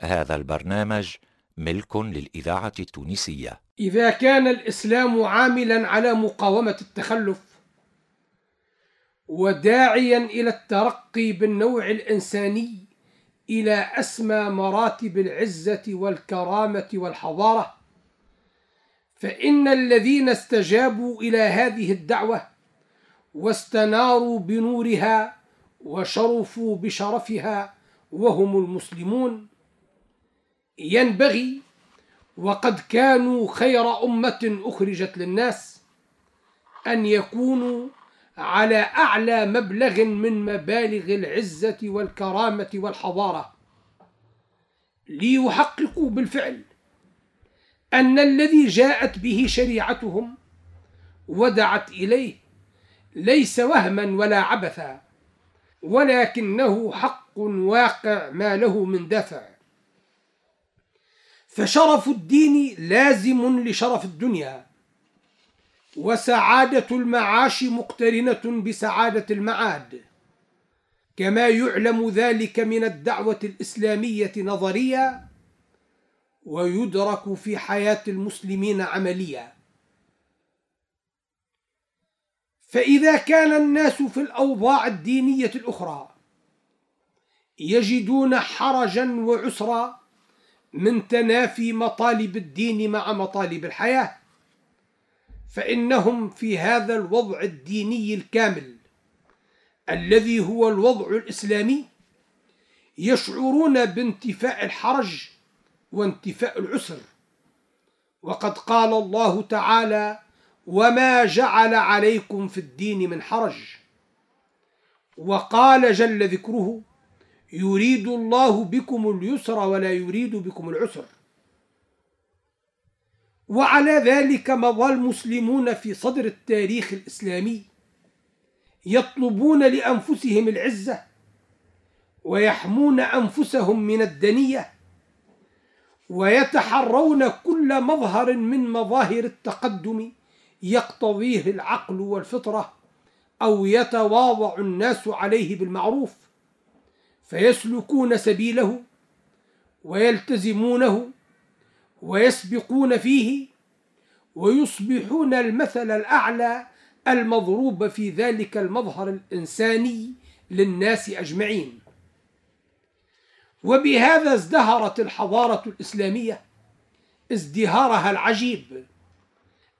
هذا البرنامج ملك للإذاعة التونسية. إذا كان الإسلام عاملا على مقاومة التخلف وداعيا إلى الترقي بالنوع الإنساني إلى أسمى مراتب العزة والكرامة والحضارة فإن الذين استجابوا إلى هذه الدعوة واستناروا بنورها وشرفوا بشرفها وهم المسلمون ينبغي وقد كانوا خير أمة أخرجت للناس أن يكونوا على أعلى مبلغ من مبالغ العزة والكرامة والحضارة. ليحققوا بالفعل أن الذي جاءت به شريعتهم ودعت إليه ليس وهما ولا عبثا ولكنه حق واقع ما له من دافع. فشرف الدين لازم لشرف الدنيا. وسعادة المعاش مقترنة بسعادة المعاد. كما يعلم ذلك من الدعوة الإسلامية نظريا ويدرك في حياة المسلمين عمليا فإذا كان الناس في الأوضاع الدينية الأخرى يجدون حرجا وعسرا من تنافي مطالب الدين مع مطالب الحياة. فإنهم في هذا الوضع الديني الكامل الذي هو الوضع الإسلامي يشعرون بانتفاء الحرج وانتفاء العسر. وقد قال الله تعالى وما جعل عليكم في الدين من حرج وقال جل ذكره يريد الله بكم اليسر ولا يريد بكم العسر. وعلى ذلك مضى المسلمون في صدر التاريخ الإسلامي يطلبون لأنفسهم العزة ويحمون أنفسهم من الدنية ويتحرون كل مظهر من مظاهر التقدم يقتضيه العقل والفطرة أو يتواضع الناس عليه بالمعروف. فيسلكون سبيله ويلتزمونه ويسبقون فيه ويصبحون المثل الأعلى المضروب في ذلك المظهر الإنساني للناس أجمعين. وبهذا ازدهرت الحضارة الإسلامية ازدهارها العجيب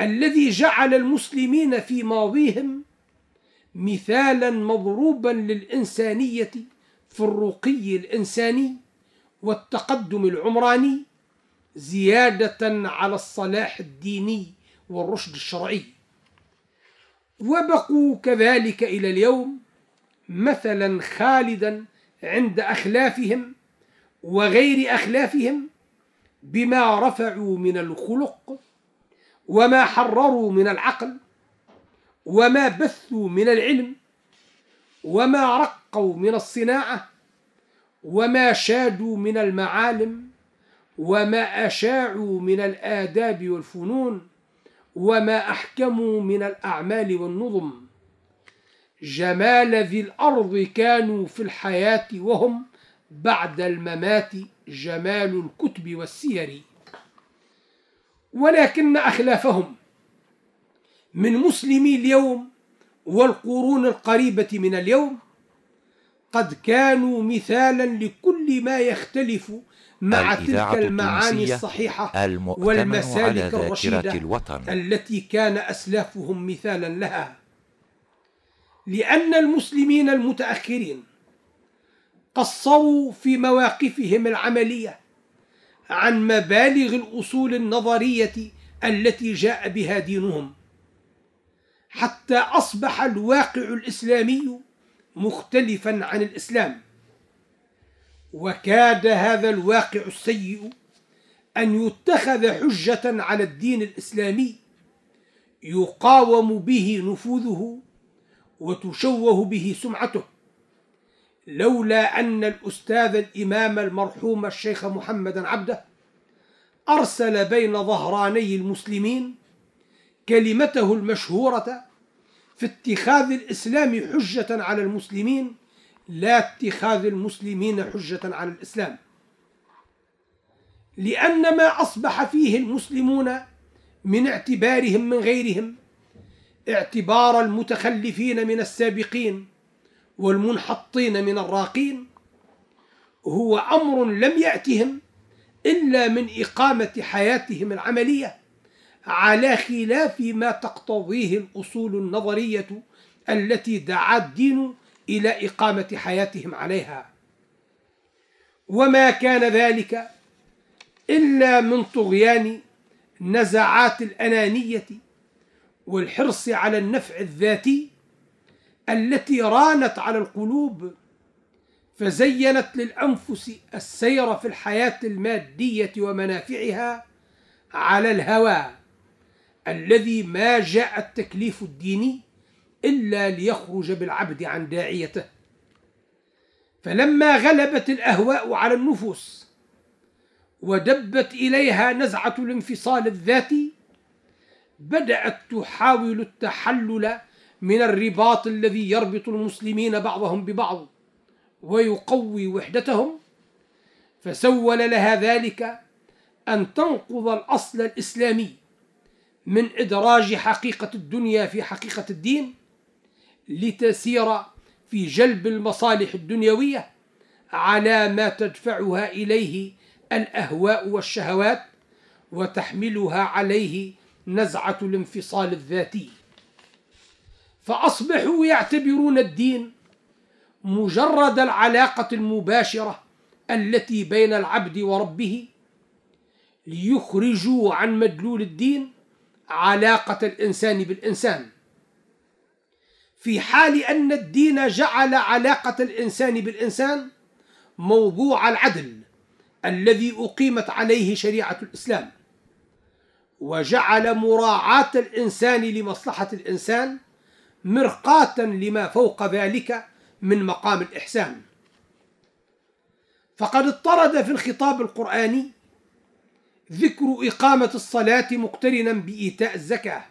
الذي جعل المسلمين في ماضيهم مثالا مضروبا للإنسانية في الرقي الإنساني والتقدم العمراني زيادة على الصلاح الديني والرشد الشرعي. وبقوا كذلك إلى اليوم مثلا خالدا عند أخلافهم وغير أخلافهم بما رفعوا من الخلق وما حرروا من العقل وما بثوا من العلم وما رقوا من الصناعة وما شادوا من المعالم وما أشاعوا من الآداب والفنون وما أحكموا من الأعمال والنظم. جمال ذي الأرض كانوا في الحياة وهم بعد الممات جمال الكتب والسير. ولكن أخلافهم من مسلمي اليوم والقرون القريبة من اليوم قد كانوا مثالا لكل ما يختلف مع تلك المعاني الصحيحة والمسالك الرشيدة الوطن. التي كان أسلافهم مثالا لها لأن المسلمين المتأخرين قصروا في مواقفهم العملية عن مبالغ الأصول النظرية التي جاء بها دينهم حتى أصبح الواقع الإسلامي مختلفا عن الإسلام. وكاد هذا الواقع السيء أن يتخذ حجة على الدين الإسلامي يقاوم به نفوذه وتشوه به سمعته لولا أن الأستاذ الإمام المرحوم الشيخ محمد عبده أرسل بين ظهراني المسلمين كلمته المشهورة في اتخاذ الإسلام حجة على المسلمين لا اتخاذ المسلمين حجة على الإسلام. لأن ما أصبح فيه المسلمون من اعتبارهم من غيرهم اعتبار المتخلفين من السابقين والمنحطين من الراقين هو أمر لم يأتهم إلا من إقامة حياتهم العملية. على خلاف ما تقتضيه الأصول النظرية التي دعا الدين إلى إقامة حياتهم عليها. وما كان ذلك إلا من طغيان نزعات الأنانية والحرص على النفع الذاتي التي رانت على القلوب فزينت للأنفس السير في الحياة المادية ومنافعها على الهوى. الذي ما جاء التكليف الديني إلا ليخرج بالعبد عن داعيته. فلما غلبت الأهواء على النفوس ودبت إليها نزعة الانفصال الذاتي بدأت تحاول التحلل من الرباط الذي يربط المسلمين بعضهم ببعض ويقوي وحدتهم. فسول لها ذلك أن تنقض الأصل الإسلامي من إدراج حقيقة الدنيا في حقيقة الدين لتسير في جلب المصالح الدنيوية على ما تدفعها إليه الأهواء والشهوات وتحملها عليه نزعة الانفصال الذاتي. فأصبحوا يعتبرون الدين مجرد العلاقة المباشرة التي بين العبد وربه ليخرجوا عن مدلول الدين علاقة الإنسان بالإنسان. في حال أن الدين جعل علاقة الإنسان بالإنسان موضوع العدل الذي أقيمت عليه شريعة الإسلام وجعل مراعاة الإنسان لمصلحة الإنسان مرقاة لما فوق ذلك من مقام الإحسان. فقد اضطرد في الخطاب القرآني ذكر إقامة الصلاة مقترنا بإيتاء الزكاة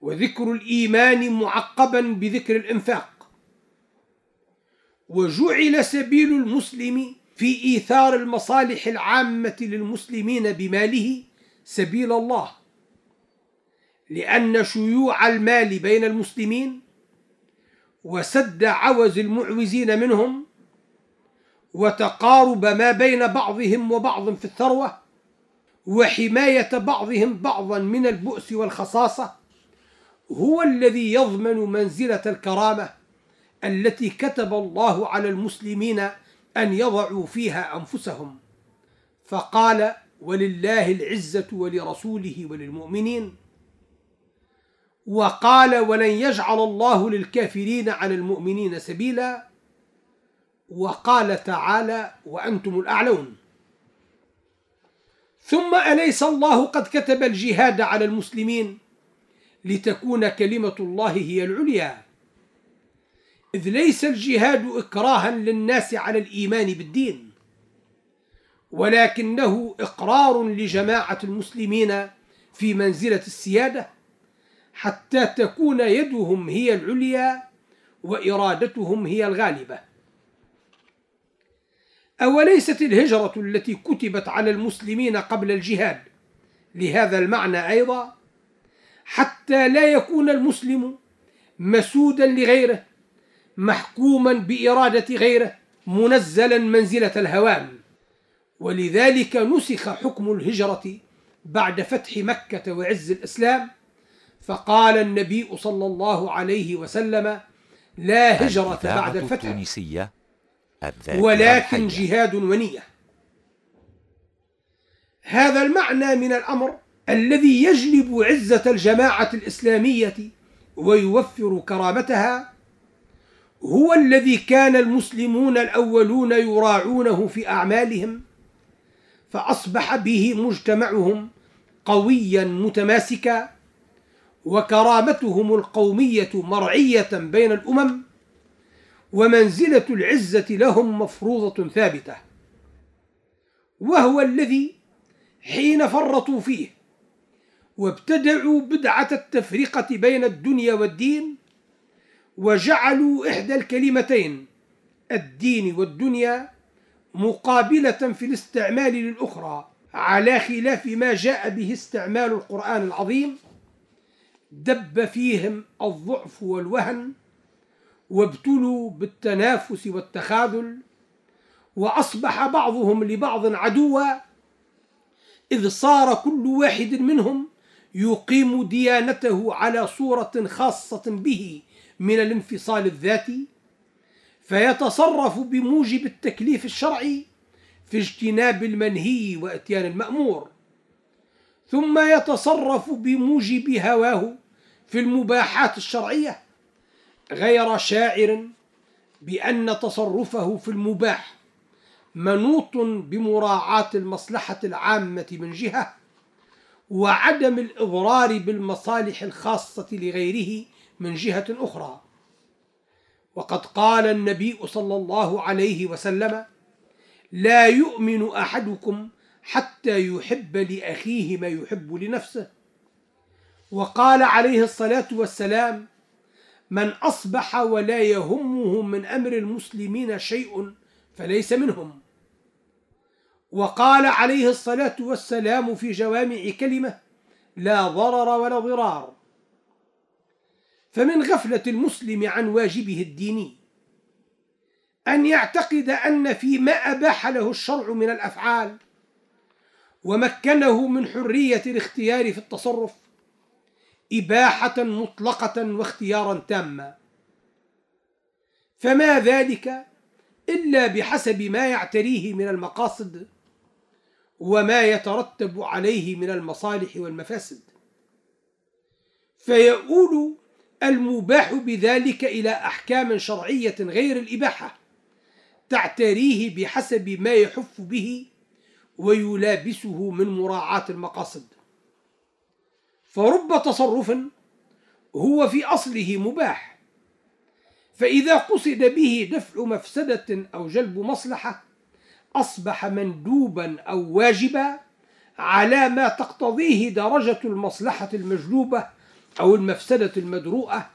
وذكر الإيمان معقبا بذكر الإنفاق وجعل سبيل المسلم في إيثار المصالح العامة للمسلمين بماله سبيل الله لأن شيوع المال بين المسلمين وسد عوز المعوزين منهم وتقارب ما بين بعضهم وبعض في الثروة وحماية بعضهم بعضا من البؤس والخصاصة هو الذي يضمن منزلة الكرامة التي كتب الله على المسلمين أن يضعوا فيها أنفسهم. فقال ولله العزة ولرسوله وللمؤمنين وقال ولن يجعل الله للكافرين على المؤمنين سبيلا وقال تعالى وأنتم الأعلون. ثم أليس الله قد كتب الجهاد على المسلمين لتكون كلمة الله هي العليا؟ إذ ليس الجهاد إكراها للناس على الإيمان بالدين ولكنه إقرار لجماعة المسلمين في منزلة السيادة حتى تكون يدهم هي العليا وإرادتهم هي الغالبة. أوليست الهجرة التي كتبت على المسلمين قبل الجهاد؟ لهذا المعنى أيضا حتى لا يكون المسلم مسودا لغيره محكوما بإرادة غيره منزلا منزلة الهوان. ولذلك نسخ حكم الهجرة بعد فتح مكة وعز الإسلام فقال النبي صلى الله عليه وسلم لا هجرة بعد الفتح. التونسية ولكن جهاد ونية. هذا المعنى من الأمر الذي يجلب عزة الجماعة الإسلامية ويوفر كرامتها. هو الذي كان المسلمون الأولون يراعونه في أعمالهم فأصبح به مجتمعهم قويا متماسكا وكرامتهم القومية مرعية بين الأمم ومنزلة العزة لهم مفروضة ثابتة. وهو الذي حين فرطوا فيه وابتدعوا بدعة التفرقة بين الدنيا والدين وجعلوا إحدى الكلمتين الدين والدنيا مقابلة في الاستعمال للأخرى على خلاف ما جاء به استعمال القرآن العظيم دب فيهم الضعف والوهن وابتلوا بالتنافس والتخاذل وأصبح بعضهم لبعض عدوا إذ صار كل واحد منهم يقيم ديانته على صورة خاصة به من الانفصال الذاتي فيتصرف بموجب التكليف الشرعي في اجتناب المنهي وإتيان المأمور. ثم يتصرف بموجب هواه في المباحات الشرعية. غير شاعر بأن تصرفه في المباح منوط بمراعاة المصلحة العامة من جهة وعدم الإضرار بالمصالح الخاصة لغيره من جهة أخرى. وقد قال النبي صلى الله عليه وسلم لا يؤمن أحدكم حتى يحب لأخيه ما يحب لنفسه وقال عليه الصلاة والسلام من أصبح ولا يهمه من أمر المسلمين شيء فليس منهم. وقال عليه الصلاة والسلام في جوامع كلمة لا ضرر ولا ضرار. فمن غفلة المسلم عن واجبه الديني أن يعتقد أن فيما أباح له الشرع من الأفعال ومكنه من حرية الاختيار في التصرف إباحة مطلقة واختيارا تاما فما ذلك إلا بحسب ما يعتريه من المقاصد وما يترتب عليه من المصالح والمفاسد. فيؤول المباح بذلك إلى أحكام شرعية غير الإباحة تعتريه بحسب ما يحف به ويلابسه من مراعاة المقاصد. فرب تصرف هو في أصله مباح. فإذا قصد به دفع مفسدة أو جلب مصلحة أصبح مندوبا أو واجبا على ما تقتضيه درجة المصلحة المجلوبة أو المفسدة المدروءة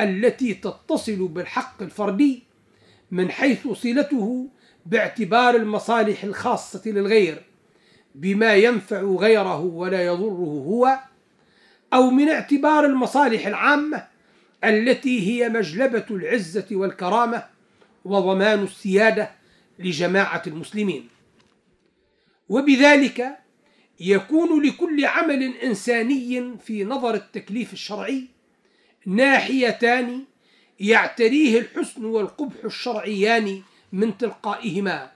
التي تتصل بالحق الفردي من حيث صلته باعتبار المصالح الخاصة للغير بما ينفع غيره ولا يضره هو أو من اعتبار المصالح العامة التي هي مجلبة العزة والكرامة وضمان السيادة لجماعة المسلمين. وبذلك يكون لكل عمل إنساني في نظر التكليف الشرعي ناحيتان يعتريه الحسن والقبح الشرعيان من تلقائهما.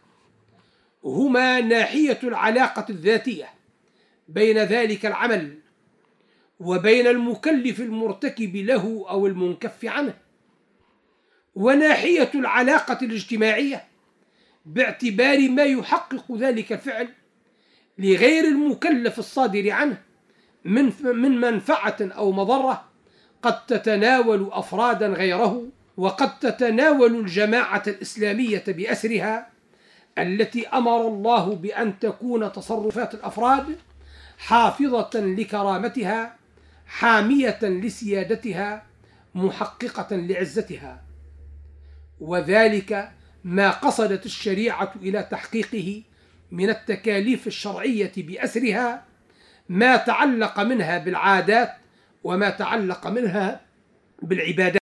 هما ناحية العلاقة الذاتية بين ذلك العمل وبين المكلف المرتكب له أو المنكف عنه. وناحية العلاقة الاجتماعية باعتبار ما يحقق ذلك الفعل لغير المكلف الصادر عنه من من منفعة أو مضرة قد تتناول أفرادا غيره وقد تتناول الجماعة الإسلامية بأسرها التي أمر الله بأن تكون تصرفات الأفراد حافظة لكرامتها حامية لسيادتها محققة لعزتها. وذلك ما قصدت الشريعة إلى تحقيقه من التكاليف الشرعية بأسرها ما تعلق منها بالعادات وما تعلق منها بالعبادات.